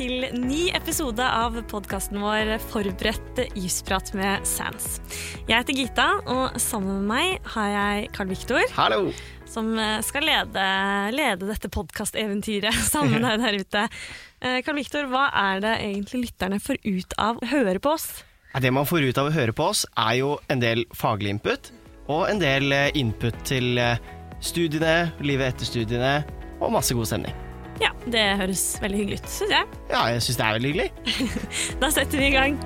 til ny episode av podkasten vår Forberedt jusprat med Sans. Jeg heter Gita, og sammen med meg har jeg Carl Viktor. Som eh, skal lede, lede dette podkasteventyret sammen med deg der ute. Eh, Carl Viktor, hva er det egentlig lytterne får ut av å høre på oss? Det man får ut av å høre på oss, er jo en del faglig input, og en del eh, input til eh, studiene, livet etter studiene, og masse god stemning. Ja, det høres veldig hyggelig ut, syns jeg. Ja, jeg syns det er veldig hyggelig. Da setter vi i gang.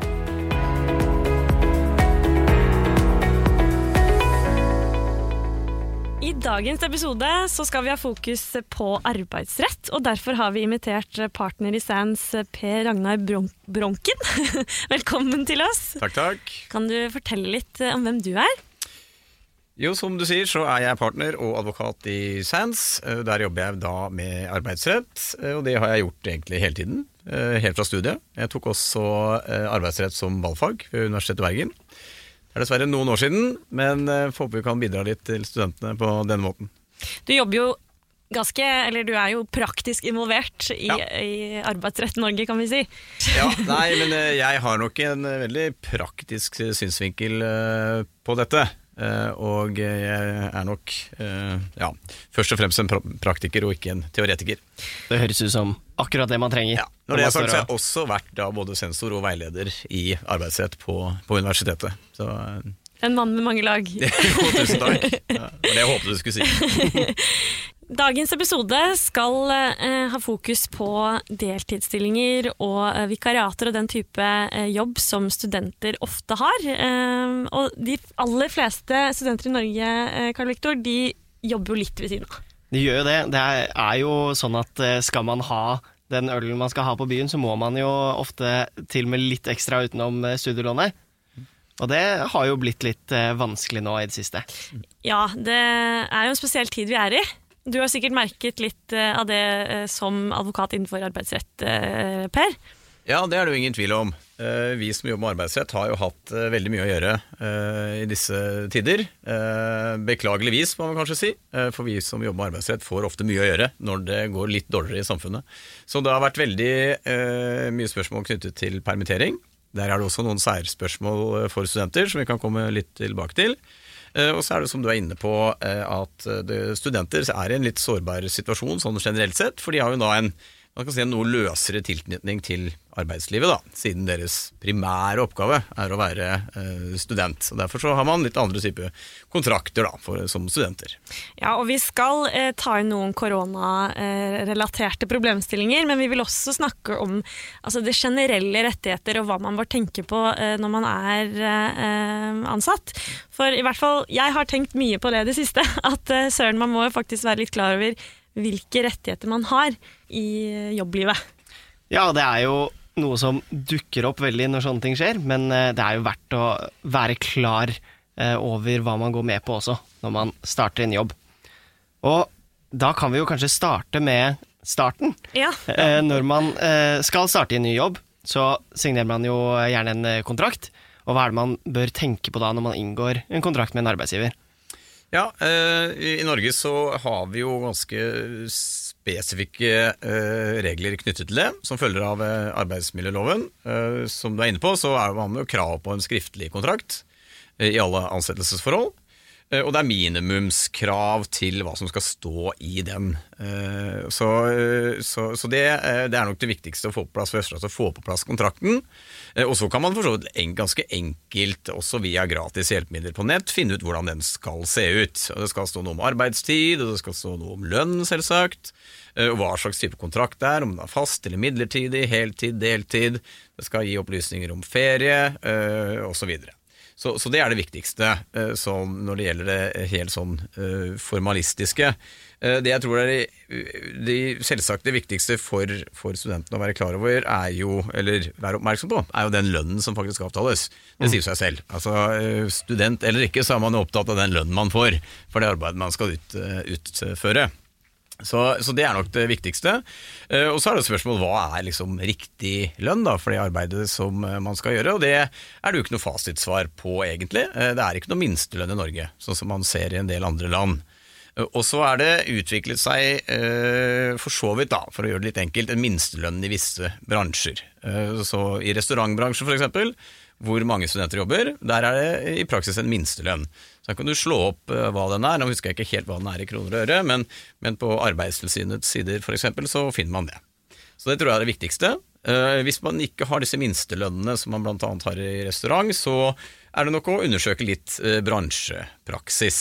I dagens episode så skal vi ha fokus på arbeidsrett, og derfor har vi invitert partner i Sands Per Ragnar Bron Bronken. Velkommen til oss. Takk, takk. Kan du fortelle litt om hvem du er? Jo, som du sier, så er jeg partner og advokat i Sands. Eh, Der jobber jeg da med arbeidsrett, eh, og det har jeg gjort egentlig hele tiden. eh, Helt fra studiet. Jeg tok også arbeidsrett som valgfag ved Universitetet i Bergen. Det er dessverre noen år siden, men får håpe vi kan bidra litt til studentene på denne måten. Du jobber jo ganske, eller du er jo praktisk involvert i, Ja. i arbeidsrett Norge, kan vi si. Ja, nei, men jeg har nok en veldig praktisk synsvinkel på dette. Eh, Og jeg er nok eh, ja, først og fremst en praktiker og ikke en teoretiker. Det høres ut som akkurat det man trenger. Ja, Når det er sagt, så har jeg også vært da både sensor og veileder i arbeidsrett på, på universitetet. Så eh, En mann med mange lag. jo, tusen takk. Ja, det var det jeg håpet du skulle si. Dagens episode skal eh, ha fokus på deltidsstillinger og eh, vikariater og den type eh, jobb som studenter ofte har. Eh, og de aller fleste studenter i Norge eh, Karl Viktor, de jobber jo litt ved siden av. De gjør jo det. Det er, er jo sånn at eh, skal man ha den ølen man skal ha på byen, så må man jo ofte til med litt ekstra utenom studielånet. Og det har jo blitt litt vanskelig nå i det siste. Ja, det er jo en spesiell tid vi er i. Du har sikkert merket litt eh, av det eh, som advokat innenfor arbeidsrett, eh, Per. Ja, det er det jo ingen tvil om. Vi som jobber med arbeidsrett har jo hatt veldig mye å gjøre i disse tider. Beklageligvis, må man kanskje si. For vi som jobber med arbeidsrett får ofte mye å gjøre når det går litt dårligere i samfunnet. Så det har vært veldig mye spørsmål knyttet til permittering. Der er det også noen særspørsmål for studenter som vi kan komme litt tilbake til. Eh, Og så er det som du er inne på, eh, at eh, studenter er i en litt sårbar situasjon sånn generelt sett, for de har jo da en man kan si en noe løsere tilknytning til arbeidslivet, da, siden deres primære oppgave er å være eh, student. Og Derfor så har man litt andre typer kontrakter da, for, som studenter. Ja, og vi skal eh, ta inn noen koronarelaterte problemstillinger, men vi vil også snakke om altså, det generelle rettigheter og hva man bør tenke på eh, når man er eh, ansatt. For i hvert fall, jeg har tenkt mye på det i det siste, at eh, søren, man må faktisk være litt klar over hvilke rettigheter man har i jobblivet. Ja, det er jo noe som dukker opp veldig når sånne ting skjer, men eh, det er jo verdt å være klar eh, over hva man går med på også, når man starter en jobb. Og da kan vi jo kanskje starte med starten. Ja, Eh, Når man skal starte i en ny jobb, så signerer man jo gjerne en kontrakt. Og hva er det man bør tenke på da når man inngår en kontrakt med en arbeidsgiver? Ja, eh, i Norge så har vi jo ganske spesifikke eh, regler knyttet til det, som følger av eh, arbeidsmiljøloven. Som du er inne på, så er man jo krav på en skriftlig kontrakt i alle ansettelsesforhold. Eh, Og det er minimumskrav til hva som skal stå i den. Eh, Så, eh, så, så det, det er nok det viktigste å få på plass først. å få på plass kontrakten. Og så kan man for så vidt ganske enkelt, også via gratis hjelpemidler på nett, finne ut hvordan den skal se ut. Og Det skal stå noe om arbeidstid, og det skal stå noe om lønn, selvsagt. Og hva slags type kontrakt det er, om den er fast eller midlertidig, heltid, deltid. Det skal gi opplysninger om ferie, osv. Så, så det er det viktigste eh, når det gjelder det helt sånn eh, formalistiske. Eh, det jeg tror er det, selvsagt det viktigste for, for studentene å være klar over, er jo, eller være oppmerksom på, er jo den lønnen som faktisk avtales. Det sier seg selv. Altså, eh, student eller ikke, så er man jo opptatt av den lønnen man får for det arbeidet man skal ut, eh, utføre. Så, så det er nok det viktigste. Eh, og så er det et spørsmål hva er liksom riktig lønn da, for det arbeidet som eh, man skal gjøre. Og det er det jo ikke noe fasitsvar på, egentlig. Eh, det er ikke noe minstelønn i Norge, sånn som man ser i en del andre land. Og så er det utviklet seg, for så vidt, da, for å gjøre det litt enkelt, en minstelønn i visse bransjer. Så i restaurantbransjen, for eksempel, hvor mange studenter jobber, der er det i praksis en minstelønn. Så her kan du slå opp eh, hva den er. Nå husker jeg ikke helt hva den er i kroner og øre, men, men på Arbeidstilsynets sider eksempel, så finner man det. Så det tror jeg er det viktigste. Eh, hvis man ikke har disse minstelønnene som man bl.a. har i restaurant, så er det nok å undersøke litt eh, bransjepraksis.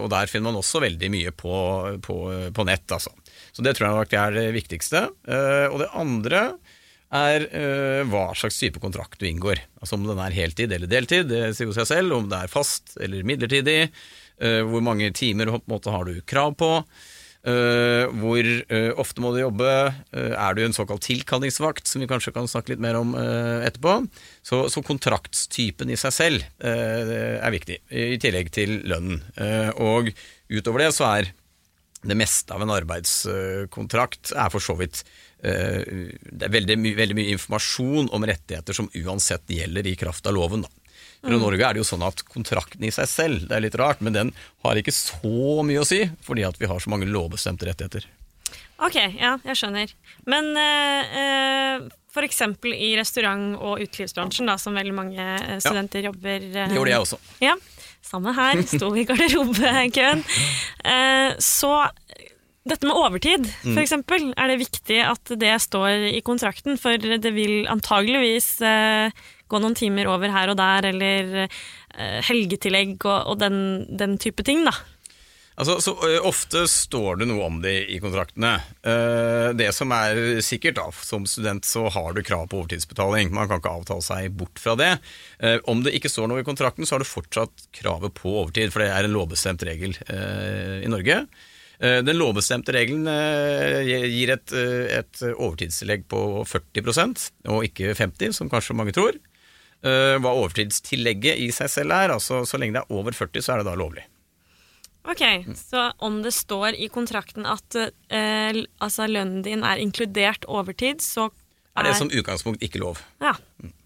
Og der finner man også veldig mye på, på, på nett, altså. Så det tror jeg nok er det viktigste. Og det andre er eh, hva slags type kontrakt du inngår. Altså Om den er heltid eller deltid, det sier jo seg selv. Om det er fast eller midlertidig. eh, hvor mange timer på en måte, har du krav på. eh, hvor ofte må du jobbe. er du en såkalt tilkallingsvakt, som vi kanskje kan snakke litt mer om etterpå. Så, så kontraktstypen i seg selv er viktig, i tillegg til lønnen. Og utover det så er det meste av en arbeidskontrakt er for så vidt Det er veldig, my veldig mye informasjon om rettigheter som uansett gjelder i kraft av loven. Da. I Norge er det jo sånn at kontrakten i seg selv, det er litt rart, men den har ikke så mye å si, fordi at vi har så mange lovbestemte rettigheter. Ok, ja, jeg skjønner. Men eh, eh, for eksempel i restaurant- og utelivsbransjen, da, som veldig mange studenter studenter jobber eh, Det gjorde jeg også. Ja, samme her. Sto i garderobekøen. Eh, så dette med overtid, Mm. for eksempel, er det viktig at det står i kontrakten? For det vil antageligvis eh, gå noen timer over her og der, eller eh, helgetillegg og, og den, den type ting, da. Altså, så Ofte står det noe om det i kontraktene. Eh, det som er sikkert, da, som student så har du krav på overtidsbetaling. Man kan ikke avtale seg bort fra det. Eh, om det ikke står noe i kontrakten, så har du fortsatt kravet på overtid, for det er en lovbestemt regel eh, i Norge. Eh, Den lovbestemte regelen eh, gir et, eh, et overtidstillegg på 40% og ikke 50 som kanskje mange tror. Eh, Hva overtidstillegget i seg selv er, altså så lenge det er over 40, så er det da lovlig. Ok, Så om det står i kontrakten at eh, altså lønnen din er inkludert overtid, så Er det som utgangspunkt ikke lov? Ja,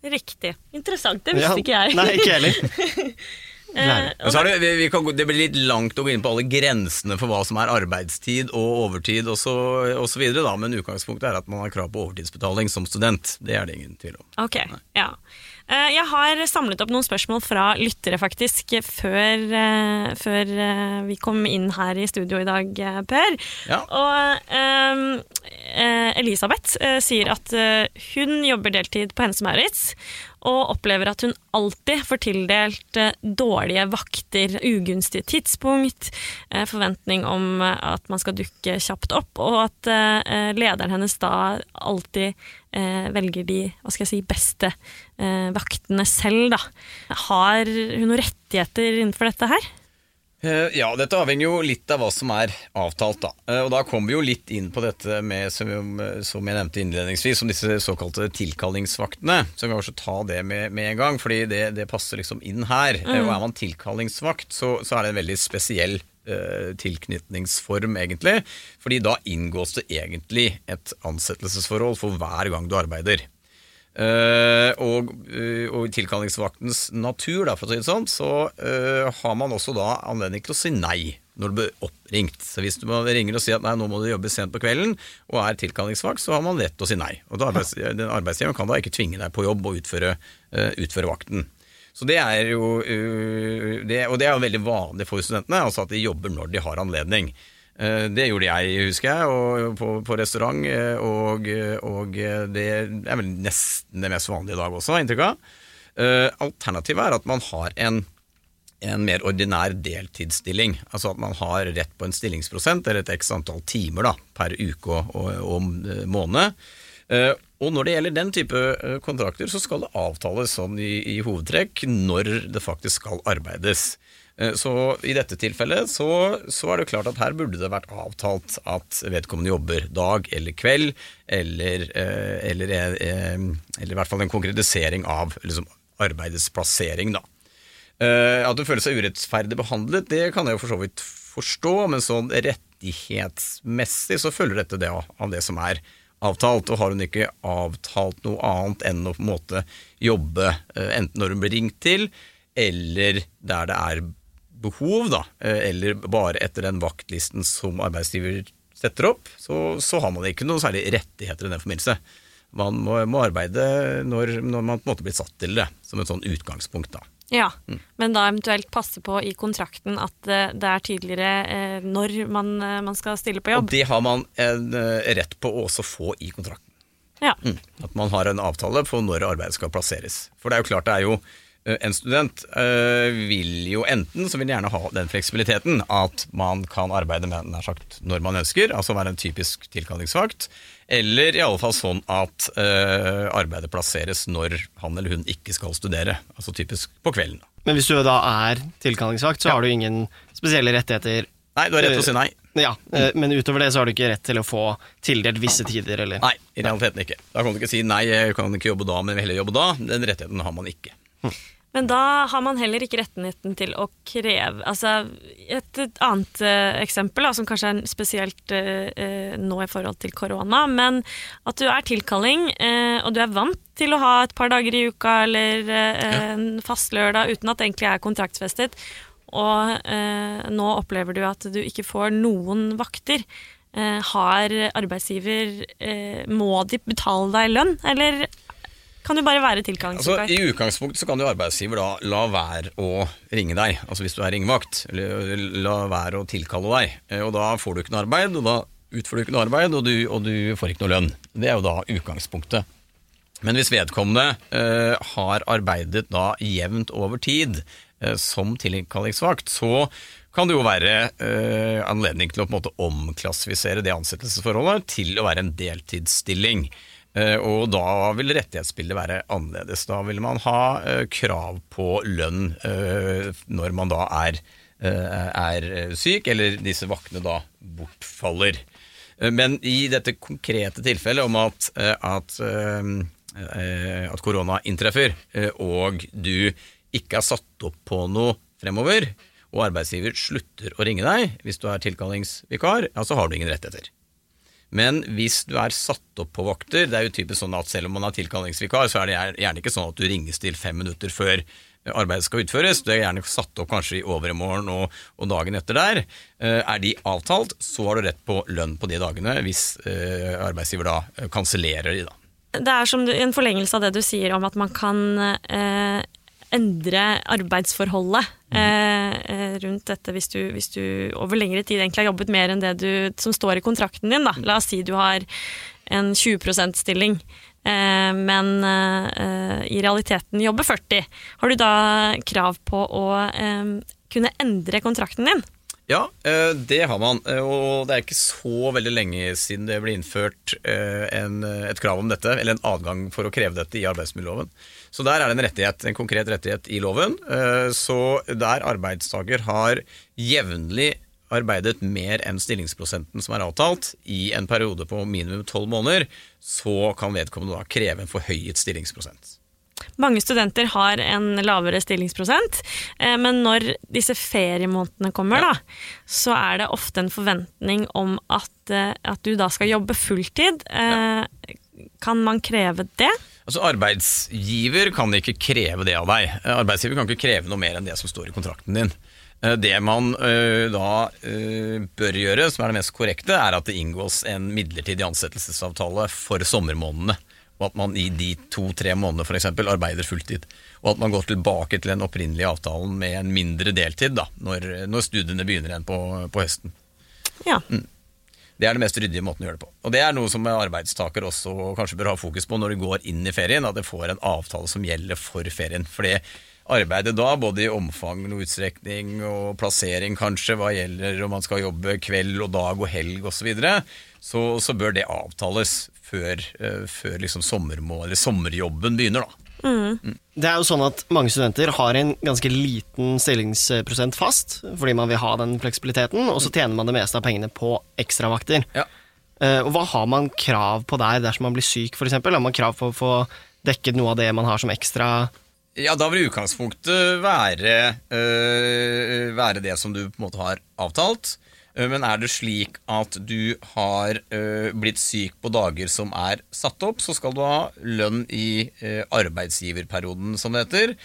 riktig. Interessant. Det visste Ja. ikke jeg. Nei, ikke heller. Eh, så det, vi, vi kan, det blir litt langt å gå inn på alle grensene for hva som er arbeidstid og overtid osv., men utgangspunktet er at man har krav på overtidsbetaling som student. Det er det ingen tvil om. Ok, ja. Eh, Jeg har samlet opp noen spørsmål fra lyttere, faktisk, før, eh, før eh, vi kom inn her i studio i dag, Per. Ja. Og ehm, eh, Elisabeth sier at hun jobber deltid på Hennes Maurits, og opplever at hun alltid får tildelt dårlige vakter, ugunstige tidspunkt, forventning om at man skal dukke kjapt opp, og at lederen hennes da alltid eh, velger de hva skal jeg si, beste eh, vaktene selv. Da. Har hun noen rettigheter innenfor dette her? Eh, Ja, dette avhenger jo litt av hva som er avtalt, da. Eh, Og da kommer vi jo litt inn på dette med, som, som jeg nevnte innledningsvis, om disse såkalte tilkallingsvaktene. Så kan kan kanskje ta det med, med en gang, fordi det, det passer liksom inn her. Mm. Og er man tilkallingsvakt, så, så er det en veldig spesiell eh, tilknytningsform, egentlig. Fordi da inngås det egentlig et ansettelsesforhold for hver gang du arbeider. Eh, og, eh, og i tilkallingsvaktens natur, da, for å si det sånn, så eh, har man også da anledning til å si nei når du blir oppringt. Så hvis du ringer og sier at nei, nå må du jobbe sent på kvelden, og er tilkallingsvakt, så har man rett til å si nei. Og arbeids, arbeidsgiveren kan da ikke tvinge deg på jobb og utføre, eh, utføre vakten. Så det er jo eh, det, Og det er jo veldig vanlig for studentene, altså at de jobber når de har anledning. Eh, Det gjorde jeg, husker jeg, på, på restaurant, eh, og, og det er vel nesten det mest vanlige i dag også, inntrykk av. Alternativet er at man har en, en mer ordinær deltidsstilling. Altså at man har rett på en stillingsprosent, eller et x antall timer da, per uke og, og, og måned. Eh, Og når det gjelder den type eh, kontrakter, så skal det avtales sånn i, i hovedtrekk når det faktisk skal arbeides. Eh, Så i dette tilfellet så, så er det klart at her burde det vært avtalt at vedkommende jobber dag eller kveld, eller, eller, eller i hvert fall en konkretisering av liksom, arbeidets plassering, da. At du føler seg urettferdig behandlet, det kan jeg jo for så vidt forstå, men sånn rettighetsmessig så følger dette det av det som er avtalt. Og har hun ikke avtalt noe annet enn å på en måte jobbe eh, enten når hun blir ringt til, eller der det er behov, da, eh, eller bare etter den vaktlisten som arbeidsgiver setter opp, så, så har man ikke noen særlig rettigheter i den forbindelse. Man må, må arbeide når, når, man på en måte blir satt til det, som et sånn utgangspunkt. da. Ja, mm. men da eventuelt passe på i kontrakten at det, det er tydeligere eh, når man, eh, man, skal stille på jobb. Og det har man en eh, rett på å også få i kontrakten. Ja. Mm. At man har en avtale på når arbeidet skal plasseres. For det er jo klart det er jo Eh, en student vil jo enten så vil gjerne ha den fleksibiliteten at man kan arbeide med nær sagt når man ønsker, altså være en typisk tilkallingsvakt, eller i alle fall sånn at uh, arbeidet plasseres når han eller hun ikke skal studere, altså typisk på kvelden. Men hvis du da er tilkallingsvakt, så ja. har du ingen spesielle rettigheter? Nei, du har rett til å si nei. Ja, mm. Men utover det så har du ikke rett til å få tildelt visse tider, eller? Nei, i realiteten ikke. Da kan du ikke si nei, jeg kan ikke jobbe da, men vil heller jobbe da. Den rettigheten har man ikke. Hm. Men da har man heller ikke rettigheten til å kreve altså Et, et annet uh, eksempel, da, som kanskje er spesielt uh, nå i forhold til korona, men at du er tilkalling, uh, og du er vant til å ha et par dager i uka eller en fast lørdag uten at det egentlig er kontraktsfestet, og nå opplever du at du ikke får noen vakter. har arbeidsgiver Må de betale deg lønn, eller kan du bare være tilkallingsvikar? Altså, I utgangspunktet så kan jo arbeidsgiver da la være å ringe deg, altså hvis du er ringevakt. Eller la være å tilkalle deg. Eh, og da får du ikke noe arbeid, og da utfører du ikke noe arbeid, og du, og du får ikke noe lønn. Det er jo da utgangspunktet. Men hvis vedkommende eh, har arbeidet da jevnt over tid eh, som tilkallingsvakt, så kan det jo være eh, anledning til å på en måte omklassifisere det ansettelsesforholdet til å være en deltidsstilling. Eh, og da vil rettighetsbildet være annerledes. Da vil man ha eh, krav på lønn eh, når man da er, er syk, eller disse vaktene da bortfaller. Men i dette konkrete tilfellet om at, at, at korona inntreffer, og du ikke er satt opp på noe fremover, og arbeidsgiver slutter å ringe deg hvis du er tilkallingsvikar, ja, så har du ingen rettigheter. Men hvis du er satt opp på vakter, det er jo typisk sånn at selv om man er tilkallingsvikar, så er det gjerne ikke sånn at du ringes til fem minutter før arbeidet skal utføres. Du er gjerne satt opp kanskje i overmorgen og, og dagen etter der. Eh, er de avtalt, så har du rett på lønn på de dagene hvis eh, arbeidsgiver da eh, kansellerer de, da. Det er som en forlengelse av det du sier om at man kan eh, endre arbeidsforholdet mm. eh, rundt dette hvis du, hvis du, over lengre tid egentlig har jobbet mer enn det du, som står i kontrakten din. Da. La oss si du har en 20 %-stilling, eh, men eh, i realiteten jobber 40 Har du da krav på å eh, kunne endre kontrakten din? Ja, eh, det har man. Eh, og det er ikke så veldig lenge siden det ble innført en, et krav om dette, eller en adgang for å kreve dette i arbeidsmiljøloven. Så der er det en rettighet, en konkret rettighet i loven. Eh, så der arbeidstaker har jevnlig arbeidet mer enn stillingsprosenten som er avtalt, i en periode på minimum tolv måneder, så kan vedkommende da kreve en forhøyet stillingsprosent. Mange studenter har en lavere stillingsprosent, eh, men når disse feriemånedene kommer, ja. da, så er det ofte en forventning om at, eh, at du da skal jobbe fulltid. Ja. Kan man kreve det? Altså Arbeidsgiver kan ikke kreve det av deg. Arbeidsgiver kan ikke kreve noe mer enn det som står i kontrakten din. Eh, det man uh, da bør gjøre, som er det mest korrekte, er at det inngås en midlertidig ansettelsesavtale for sommermånedene. Og at man i de to-tre månedene f.eks. arbeider fulltid. Og at man går tilbake til den opprinnelige avtalen med en mindre deltid da, når, når studiene begynner igjen på, på høsten. Ja. Mm. Det er den mest ryddige måten å gjøre det på. Og det er noe som arbeidstaker også kanskje bør ha fokus på når du går inn i ferien, at det får en avtale som gjelder for ferien. Fordi arbeidet da, både i omfang og utstrekning og plassering kanskje, hva gjelder om man skal jobbe kveld og dag og helg osv., så, videre, så så bør det avtales før, uh, før liksom sommerjobben begynner. da. Mm. Det er jo sånn at Mange studenter har en ganske liten stillingsprosent fast, fordi man vil ha den fleksibiliteten, og så tjener man det meste av pengene på ekstravakter. Ja. Uh, og hva har man krav på der dersom man blir syk, f.eks.? Har man krav på å få dekket noe av det man har som ekstra ja, da vil utgangspunktet være, øh, være det som du på en måte har avtalt. Eh, men er det slik at du har uh, blitt syk på dager som er satt opp, så skal du ha lønn i uh, arbeidsgiverperioden, som det heter,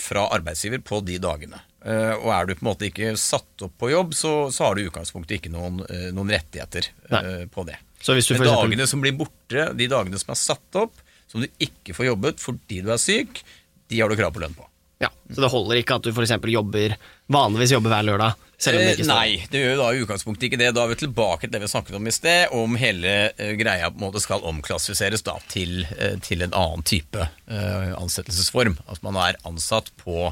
fra arbeidsgiver på de dagene. Eh, og er du på en måte ikke satt opp på jobb, så, så har du i utgangspunktet ikke noen, eh, noen rettigheter Nei. på det. Så hvis du Men eksempel- dagene som blir borte, de dagene som er satt opp, som du ikke får jobbet fordi du er syk, de har du krav på lønn på. Ja, Så det holder ikke at du f.eks. jobber vanligvis jobber hver lørdag? Selv om det ikke Eh, står Nei, det gjør jo da i utgangspunktet ikke det. Da er vi tilbake til det vi snakket om i sted, om hele eh, greia på en måte skal omklassifiseres da til, eh, til en annen type ansettelsesform. At man er ansatt på,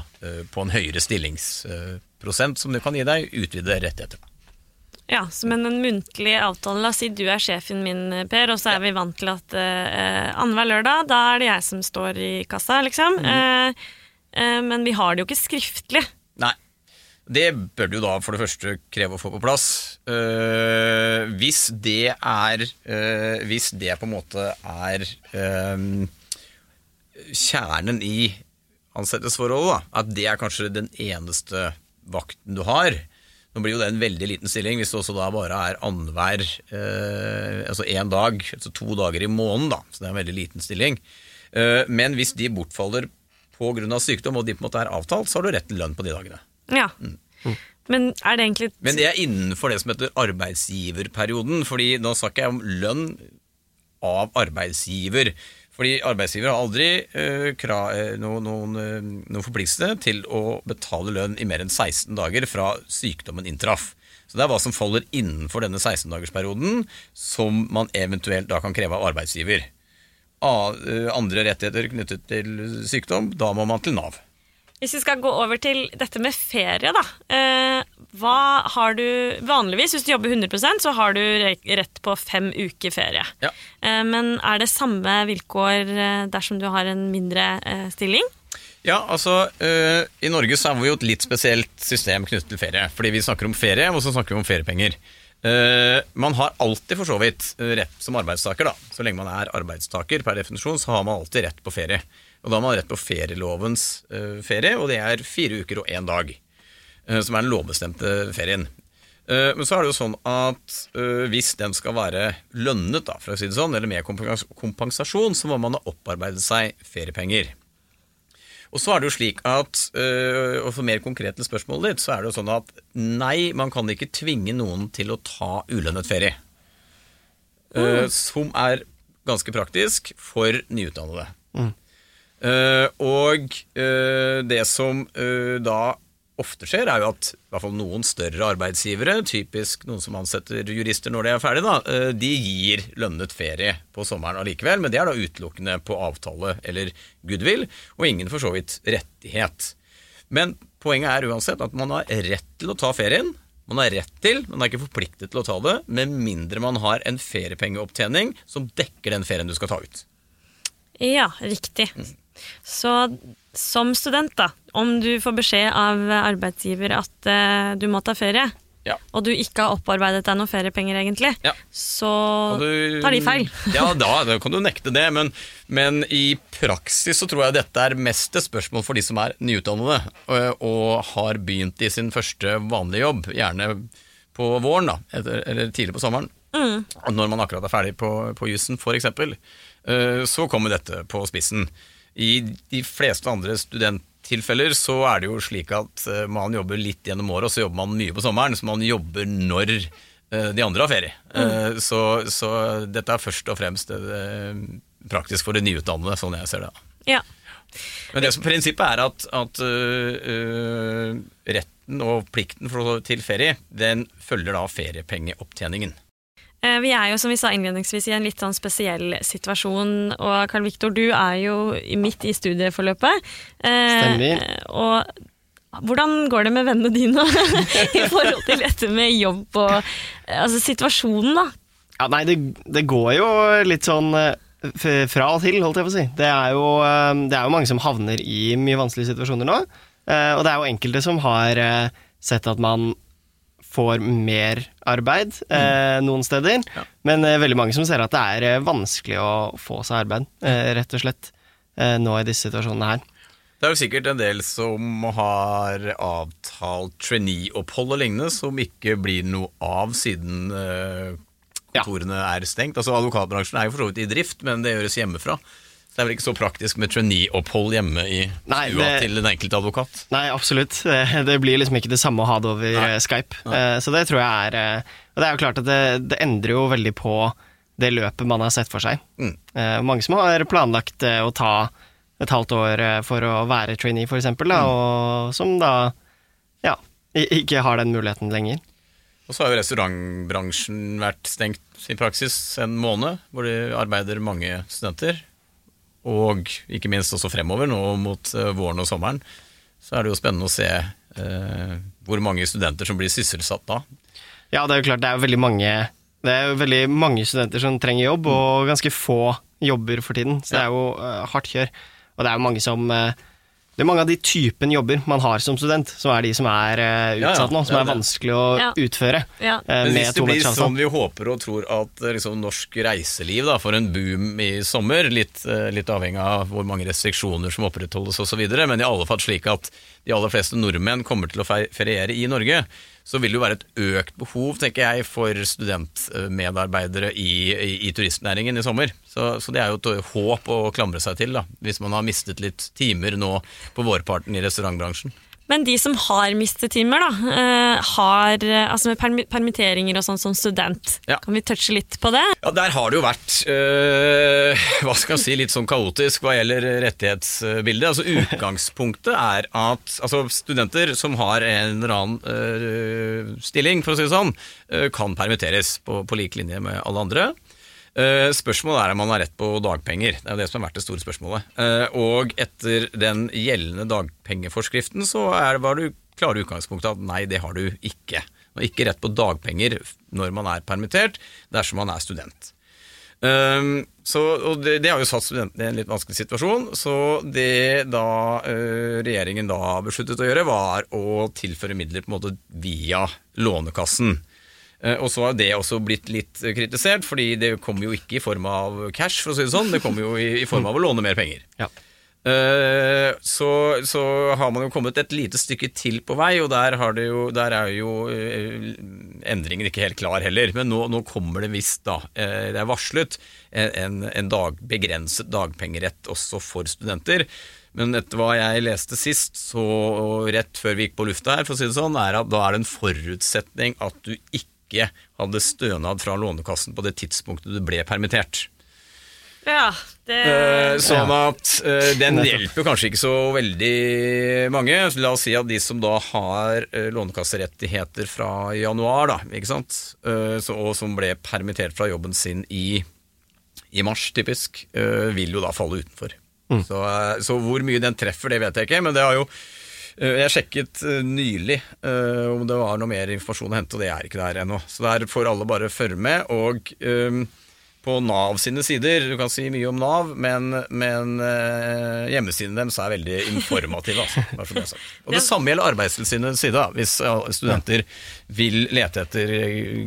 på en høyere stillingsprosent som det kan gi deg utvidede rettigheter. Ja, som Men en muntlig avtale, la oss si du er sjefen min, Per, og så er vi vant til at uh, annenhver lørdag, da er det jeg som står i kassa, liksom. Eh, eh, men vi har det jo ikke skriftlig. Det bør du da for det første kreve å få på plass. Uh, hvis det er uh, Hvis det på en måte er eh, kjernen i ansettelsesforholdet, at det er kanskje den eneste vakten du har. Nå blir jo det en veldig liten stilling hvis det også da bare er annenhver eh, Altså én dag, altså to dager i måneden, da. Så det er en veldig liten stilling. Eh, men hvis de bortfaller pga. sykdom, og de på en måte er avtalt, så har du rett til lønn på de dagene. Ja. Men er det egentlig Men det er innenfor det som heter arbeidsgiverperioden. fordi nå snakker jeg om lønn av arbeidsgiver. Fordi arbeidsgiver har aldri uh, kra, noen, noen, eh, noen forpliktelse til å betale lønn i mer enn 16 dager fra sykdommen inntraff. Så det er hva som faller innenfor denne 16-dagersperioden som man eventuelt da kan kreve av arbeidsgiver. Andre rettigheter knyttet til sykdom, da må man til Nav. Hvis vi skal gå over til dette med ferie, da. Eh, hva har du Vanligvis, hvis du jobber 100% så har du rett på fem uker ferie. Ja. Eh, men er det samme vilkår eh, dersom du har en mindre stilling? Ja, altså øh, I Norge så har vi jo et litt spesielt system knyttet til ferie. Fordi vi snakker om ferie, og så snakker vi om feriepenger. Eh, man har alltid for så vidt rett som arbeidstaker, da. Så lenge man er arbeidstaker per definisjon, så har man alltid rett på ferie. Og da har man rett på ferielovens eh, ferie, og det er fire uker og én dag. eh, som er den lovbestemte ferien. Eh, Men så er det jo sånn at hvis den skal være lønnet, da, for å si det sånn, eller med kompensasjon, så må man ha opparbeidet seg feriepenger. Og så er det jo slik at, og for mer konkret til spørsmålet ditt, så er det jo sånn at nei, man kan ikke tvinge noen til å ta ulønnet ferie. Mm. som er ganske praktisk for nyutdannede. Øh, og øh, det som øh, da ofte skjer, er jo at i hvert fall noen større arbeidsgivere, typisk noen som ansetter jurister når de er ferdige, da, de gir lønnet ferie på sommeren allikevel, men det er da utelukkende på avtale eller goodwill, og ingen for så vidt rettighet. Men poenget er uansett at man har rett til å ta ferien. Man har rett til, men er ikke forpliktet til å ta det, med mindre man har en feriepengeopptjening som dekker den ferien du skal ta ut. Ja, riktig. Så som student, da, om du får beskjed av arbeidsgiver at uh, du må ta ferie, Ja. og du ikke har opparbeidet deg noen feriepenger egentlig, Ja. så du- tar de feil. ja, da, da kan du nekte det, men, men i praksis så tror jeg dette er mest et spørsmål for de som er nyutdannede og, og har begynt i sin første vanlige jobb, gjerne på våren da, etter, eller tidlig på sommeren. Mm. Når man akkurat er ferdig på, på jussen, f.eks., så kommer dette på spissen. I de fleste andre studenttilfeller så er det jo slik at eh, man jobber litt gjennom året, og så jobber man mye på sommeren, så man jobber når eh, de andre har ferie. Mm. Så, så dette er først og fremst eh, praktisk for de nyutdannede, sånn jeg ser det. Ja. Men det som prinsippet er at, at øh, retten og plikten for, til ferie, den følger da feriepengeopptjeningen. Eh, Vi er jo, som vi sa innledningsvis, i en litt sånn spesiell situasjon. Og Karl Viktor, du er jo midt i studieforløpet. Eh, Stemmer. Og hvordan går det med vennene dine i forhold til dette med jobb og altså situasjonen, da? Ja, nei, det, det går jo litt sånn eh, fra og til, holdt jeg på å si. Det er, jo, det er jo mange som havner i mye vanskelige situasjoner nå. Og det er jo enkelte som har sett at man får mer arbeid eh, noen steder. Ja. Men eh, veldig mange som ser at det er eh, vanskelig å få seg arbeid, eh, rett og slett, eh, nå i disse situasjonene her. Det er jo sikkert en del som har avtalt trainee-opphold og lignende, som ikke blir noe av siden øh, kontorene er stengt. Altså Advokatbransjen er jo for så vidt i drift, men det gjøres hjemmefra. Det er vel ikke så praktisk med trainee-opphold hjemme i Nei, stua det- til den enkelte advokat. Nei, absolutt. Eh, Det blir liksom ikke det samme å ha det over Nei. eh, Skype. Nei. Så det tror jeg er eh, Og det er jo klart at det, det endrer jo veldig på det løpet man har sett for seg. Mm. Eh, Mange som har planlagt eh, å ta et halvt år eh, for å være trainee, for eksempel, da, og som da ja, ikke har den muligheten lenger. Og så har jo restaurantbransjen vært stengt i praksis en måned, hvor det arbeider mange studenter. Og ikke minst også fremover, nå mot eh, våren og sommeren, så er det jo spennende å se eh, hvor mange studenter som blir sysselsatt da. Ja, det er jo klart, det er veldig mange Det er veldig mange studenter som trenger jobb, og ganske få jobber for tiden. Så det er jo uh, hardt kjør. Og det er jo mange som eh, Det er mange av de typen jobber man har som student, som er de som er eh, Ja, ja, nå, som ja, er vanskelig å Ja. utføre. Ja. eh, Men med hvis det blir sånn vi håper og tror at eh, liksom, norsk reiseliv da, får en boom i sommer, litt, uh, litt avhengig av hvor mange restriksjoner som opprettholdes osv., men i alle fall slik at de aller fleste nordmenn kommer til å feriere i Norge, så vil det jo være et økt behov, tenker jeg, for studentmedarbeidere i, i, i turistnæringen i sommer. Så, så det er jo et håp å klamre seg til, da, hvis man har mistet litt timer nå på vårparten i restaurantbransjen. Men de som har mistet timer, da, eh, har, eh, altså med permitteringer og sånn som student, Ja. kan vi touche litt på det? Ja, Der har det jo vært øh, hva skal jeg si, litt sånn kaotisk hva gjelder rettighetsbildet. Altså Utgangspunktet er at altså, studenter som har en eller annen øh, stilling, for å si det sånn, øh, kan permitteres på, på lik linje med alle andre. Eh, Spørsmålet er om man har rett på dagpenger. Det er jo det som har vært det store spørsmålet. Eh, Og etter den gjeldende dagpengeforskriften så er var det klare utgangspunktet at nei, det har du ikke. Man har ikke rett på dagpenger når man er permittert, dersom man er student. Um, så, og det, det har jo satt studentene i en litt vanskelig situasjon. Så det da uh, regjeringen da besluttet å gjøre, var å tilføre midler på en måte via Lånekassen. Eh, og så har det også blitt litt kritisert, fordi det kommer jo ikke i form av cash, for å si det sånn. Det kommer jo i, i form av å låne mer penger. Ja. Eh, så, så har man jo kommet et lite stykke til på vei, og der, har det jo, der er jo eh, endringen ikke helt klar heller. Men nå, nå kommer det visst, da, det er varslet, en, en dag, begrenset dagpengerett også for studenter. Men etter hva jeg leste sist, så rett før vi gikk på lufta her, for å si det sånn, er at da er det en forutsetning at du ikke hadde stønad fra Lånekassen på det tidspunktet du ble permittert. Ja, det Eh, sånn at eh, den hjelper kanskje ikke så veldig mange. La oss si at de som da har eh, lånekasserettigheter fra januar, da, ikke sant? Så, og som ble permittert fra jobben sin i, i mars, typisk, vil jo da falle utenfor. Så, eh, så hvor mye den treffer, det vet jeg ikke, men det har jo jeg sjekket eh, nylig eh, om det var noe mer informasjon å hente, og det er ikke der ennå. Så der får alle bare følge med. Og eh, på Nav sine sider, du kan si mye om Nav, men, men eh, hjemmesiden deres er veldig informative. Altså, det er sagt. Og det samme gjelder Arbeidstilsynets side. Hvis studenter vil lete etter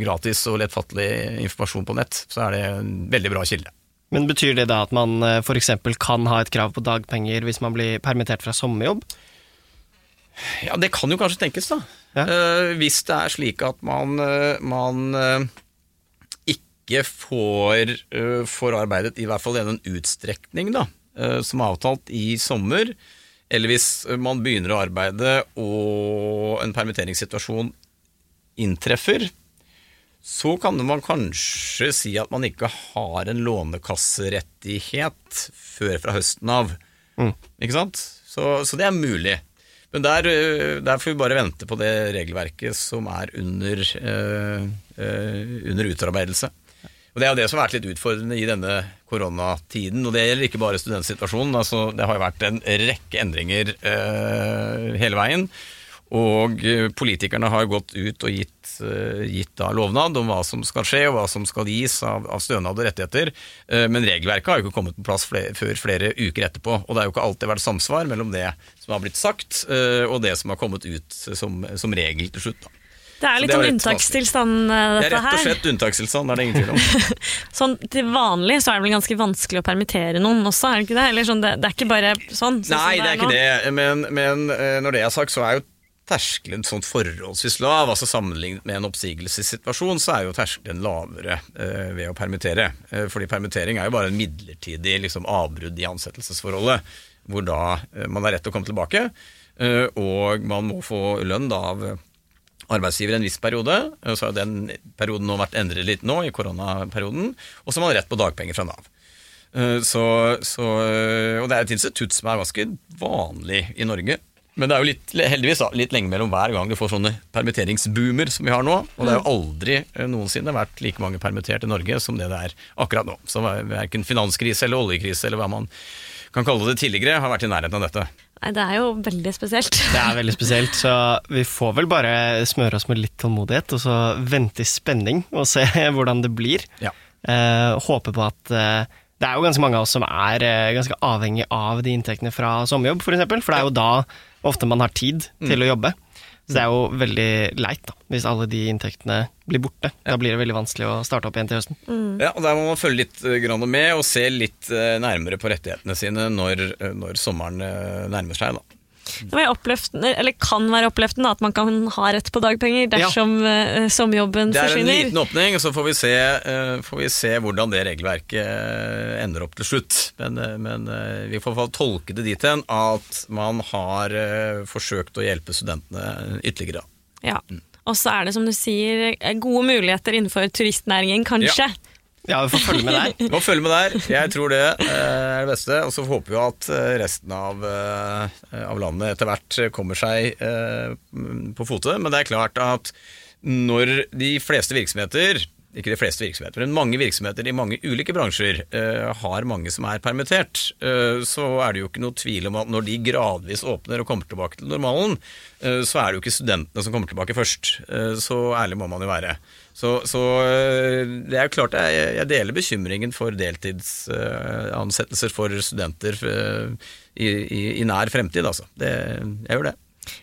gratis og lettfattelig informasjon på nett, så er det en veldig bra kilde. Men betyr det da at man f.eks. kan ha et krav på dagpenger hvis man blir permittert fra sommerjobb? Ja, det kan jo kanskje tenkes, da. Ja. Uh, hvis det er slik at man, uh, man uh, ikke får, får arbeidet i hvert fall i den utstrekning da, som er avtalt i sommer, eller hvis man begynner å arbeide og en permitteringssituasjon inntreffer, så kan man kanskje si at man ikke har en lånekasserettighet før fra høsten av. Ikke sant? Så, så det er mulig. Men der, øh, der får vi bare vente på det regelverket som er under, øh, øh, under utarbeidelse. Og Det er jo det som har vært litt utfordrende i denne koronatiden. Og det gjelder ikke bare studentsituasjonen. Altså, det har jo vært en rekke endringer øh, hele veien. Og øh, politikerne har gått ut og gitt, øh, gitt lovnad om hva som skal skje, og hva som skal gis av, av stønad og rettigheter. Eh, Men regelverket har jo ikke kommet på plass flere, før flere uker etterpå. Og det har jo ikke alltid vært samsvar mellom det som har blitt sagt, og det som har kommet ut som, som regel til slutt. Da. Det er litt det sånn unntakstilstand, dette her. Det er rett og slett unntakstilstand, det er det ingen tvil om. Sånn til vanlig så er det vel ganske vanskelig å permittere noen også, er det ikke det? Eller sånn, det, det er ikke bare sånn? sånn Nei, det er nå. ikke det. Men, men eh, når det er sagt, så er jo terskelen sånn forholdsvis lav. altså Sammenlignet med en oppsigelsessituasjon, så er jo terskelen lavere eh, ved å permittere. Eh, fordi permittering er jo bare en midlertidig liksom, avbrudd i ansettelsesforholdet, hvor da eh, man har rett til å komme tilbake, eh, og man må få lønn da av arbeidsgiver en viss periode. Eh, så har den perioden nå vært endret litt nå, i koronaperioden, og så har man rett på dagpenger fra Nav. Eh, så, så, og det er et institutt som er ganske vanlig i Norge. Men det er jo litt, heldigvis da, litt lenge mellom hver gang du får sånne permitteringsboomer som vi har nå. Og det har jo aldri eh, noensinne vært like mange permitterte i Norge som det det er akkurat nå. Så verken finanskrise eller oljekrise eller hva man kan kalle det tidligere, har vært i nærheten av dette. Nei, Det er jo veldig spesielt. Det er veldig spesielt, så vi får vel bare smøre oss med litt tålmodighet, og så vente i spenning og se hvordan det blir. Ja. Eh, håpe på at eh, det er jo ganske mange av oss som er eh, ganske avhengig av de inntektene fra sommerjobb, f.eks. For, eksempel, for det er jo da ofte man har tid til å jobbe. Så det er jo veldig leit da, hvis alle de inntektene blir borte. Da blir det veldig vanskelig å starte opp igjen til høsten. Ja, og Der må man følge litt eh, grann med og se litt eh, nærmere på rettighetene sine når, når sommeren nærmer seg. da. Det kan være oppløftende at man kan ha rett på dagpenger dersom ja. sommerjobben Det er forsvinner. en liten åpning, så får vi se, uh, får vi se hvordan det regelverket uh, ender opp til slutt. Men, men vi får tolke det dit hen at man har forsøkt å hjelpe studentene ytterligere. Ja. Og så er det som du sier, gode muligheter innenfor turistnæringen, kanskje. Ja. Ja, vi får følge med der. Vi må følge med der. Jeg tror det er det beste. Og så håper vi at resten av, av landet etter hvert kommer seg på fote. Men det er klart at når de fleste virksomheter ikke de fleste virksomheter, men mange virksomheter i mange ulike bransjer uh, har mange som er permittert, uh, så er det jo ikke noe tvil om at når de gradvis åpner og kommer tilbake til normalen, uh, så er det jo ikke studentene som kommer tilbake først. så ærlig må man jo være. Så, så, det er jo klart jeg, jeg deler bekymringen for deltidsansettelser for studenter i, i, i, nær fremtid, altså. Det, jeg gjør det.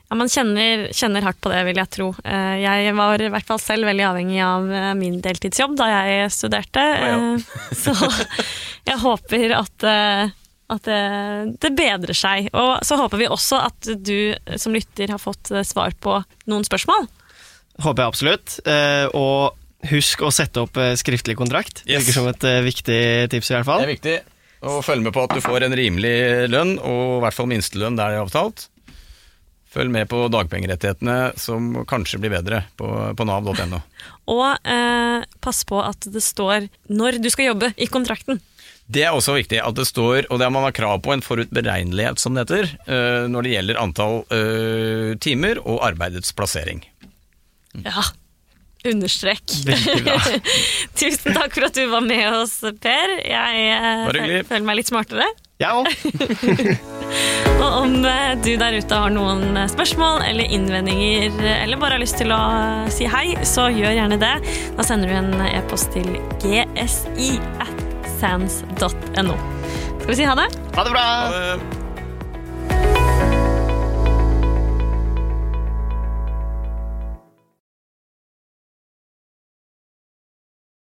Ja, Man kjenner, kjenner, hardt på det, vil jeg tro. Jeg var i hvert fall selv veldig avhengig av min deltidsjobb da jeg studerte. Oh, ja. Så jeg håper at, at det, det, bedrer seg. Og så håper vi også at du som lytter har fått svar på noen spørsmål. Håper jeg absolutt. Og husk å sette opp skriftlig kontrakt. Det virker som et viktig tips i hvert fall. Det er viktig. Og følg med på at du får en rimelig lønn, og i hvert fall minstelønn der det er avtalt. Følg med på dagpengerettighetene, som kanskje blir bedre på, på nav.no. Og eh, pass på at det står når du skal jobbe i kontrakten. Det er også viktig at det står, og det har man har krav på, en forutberegnelighet, som det heter, eh, når det gjelder antall eh, timer og arbeidets plassering. Ja, understrek. Tusen takk for at du var med oss, Per. Jeg føler meg litt smartere. Jeg òg. Og om du der ute har noen spørsmål eller innvendinger, eller bare har lyst til å si hei, så gjør gjerne det. Da sender du en e-post til gsi at sands.no. Skal vi si ha det? Ha det bra! Ha det.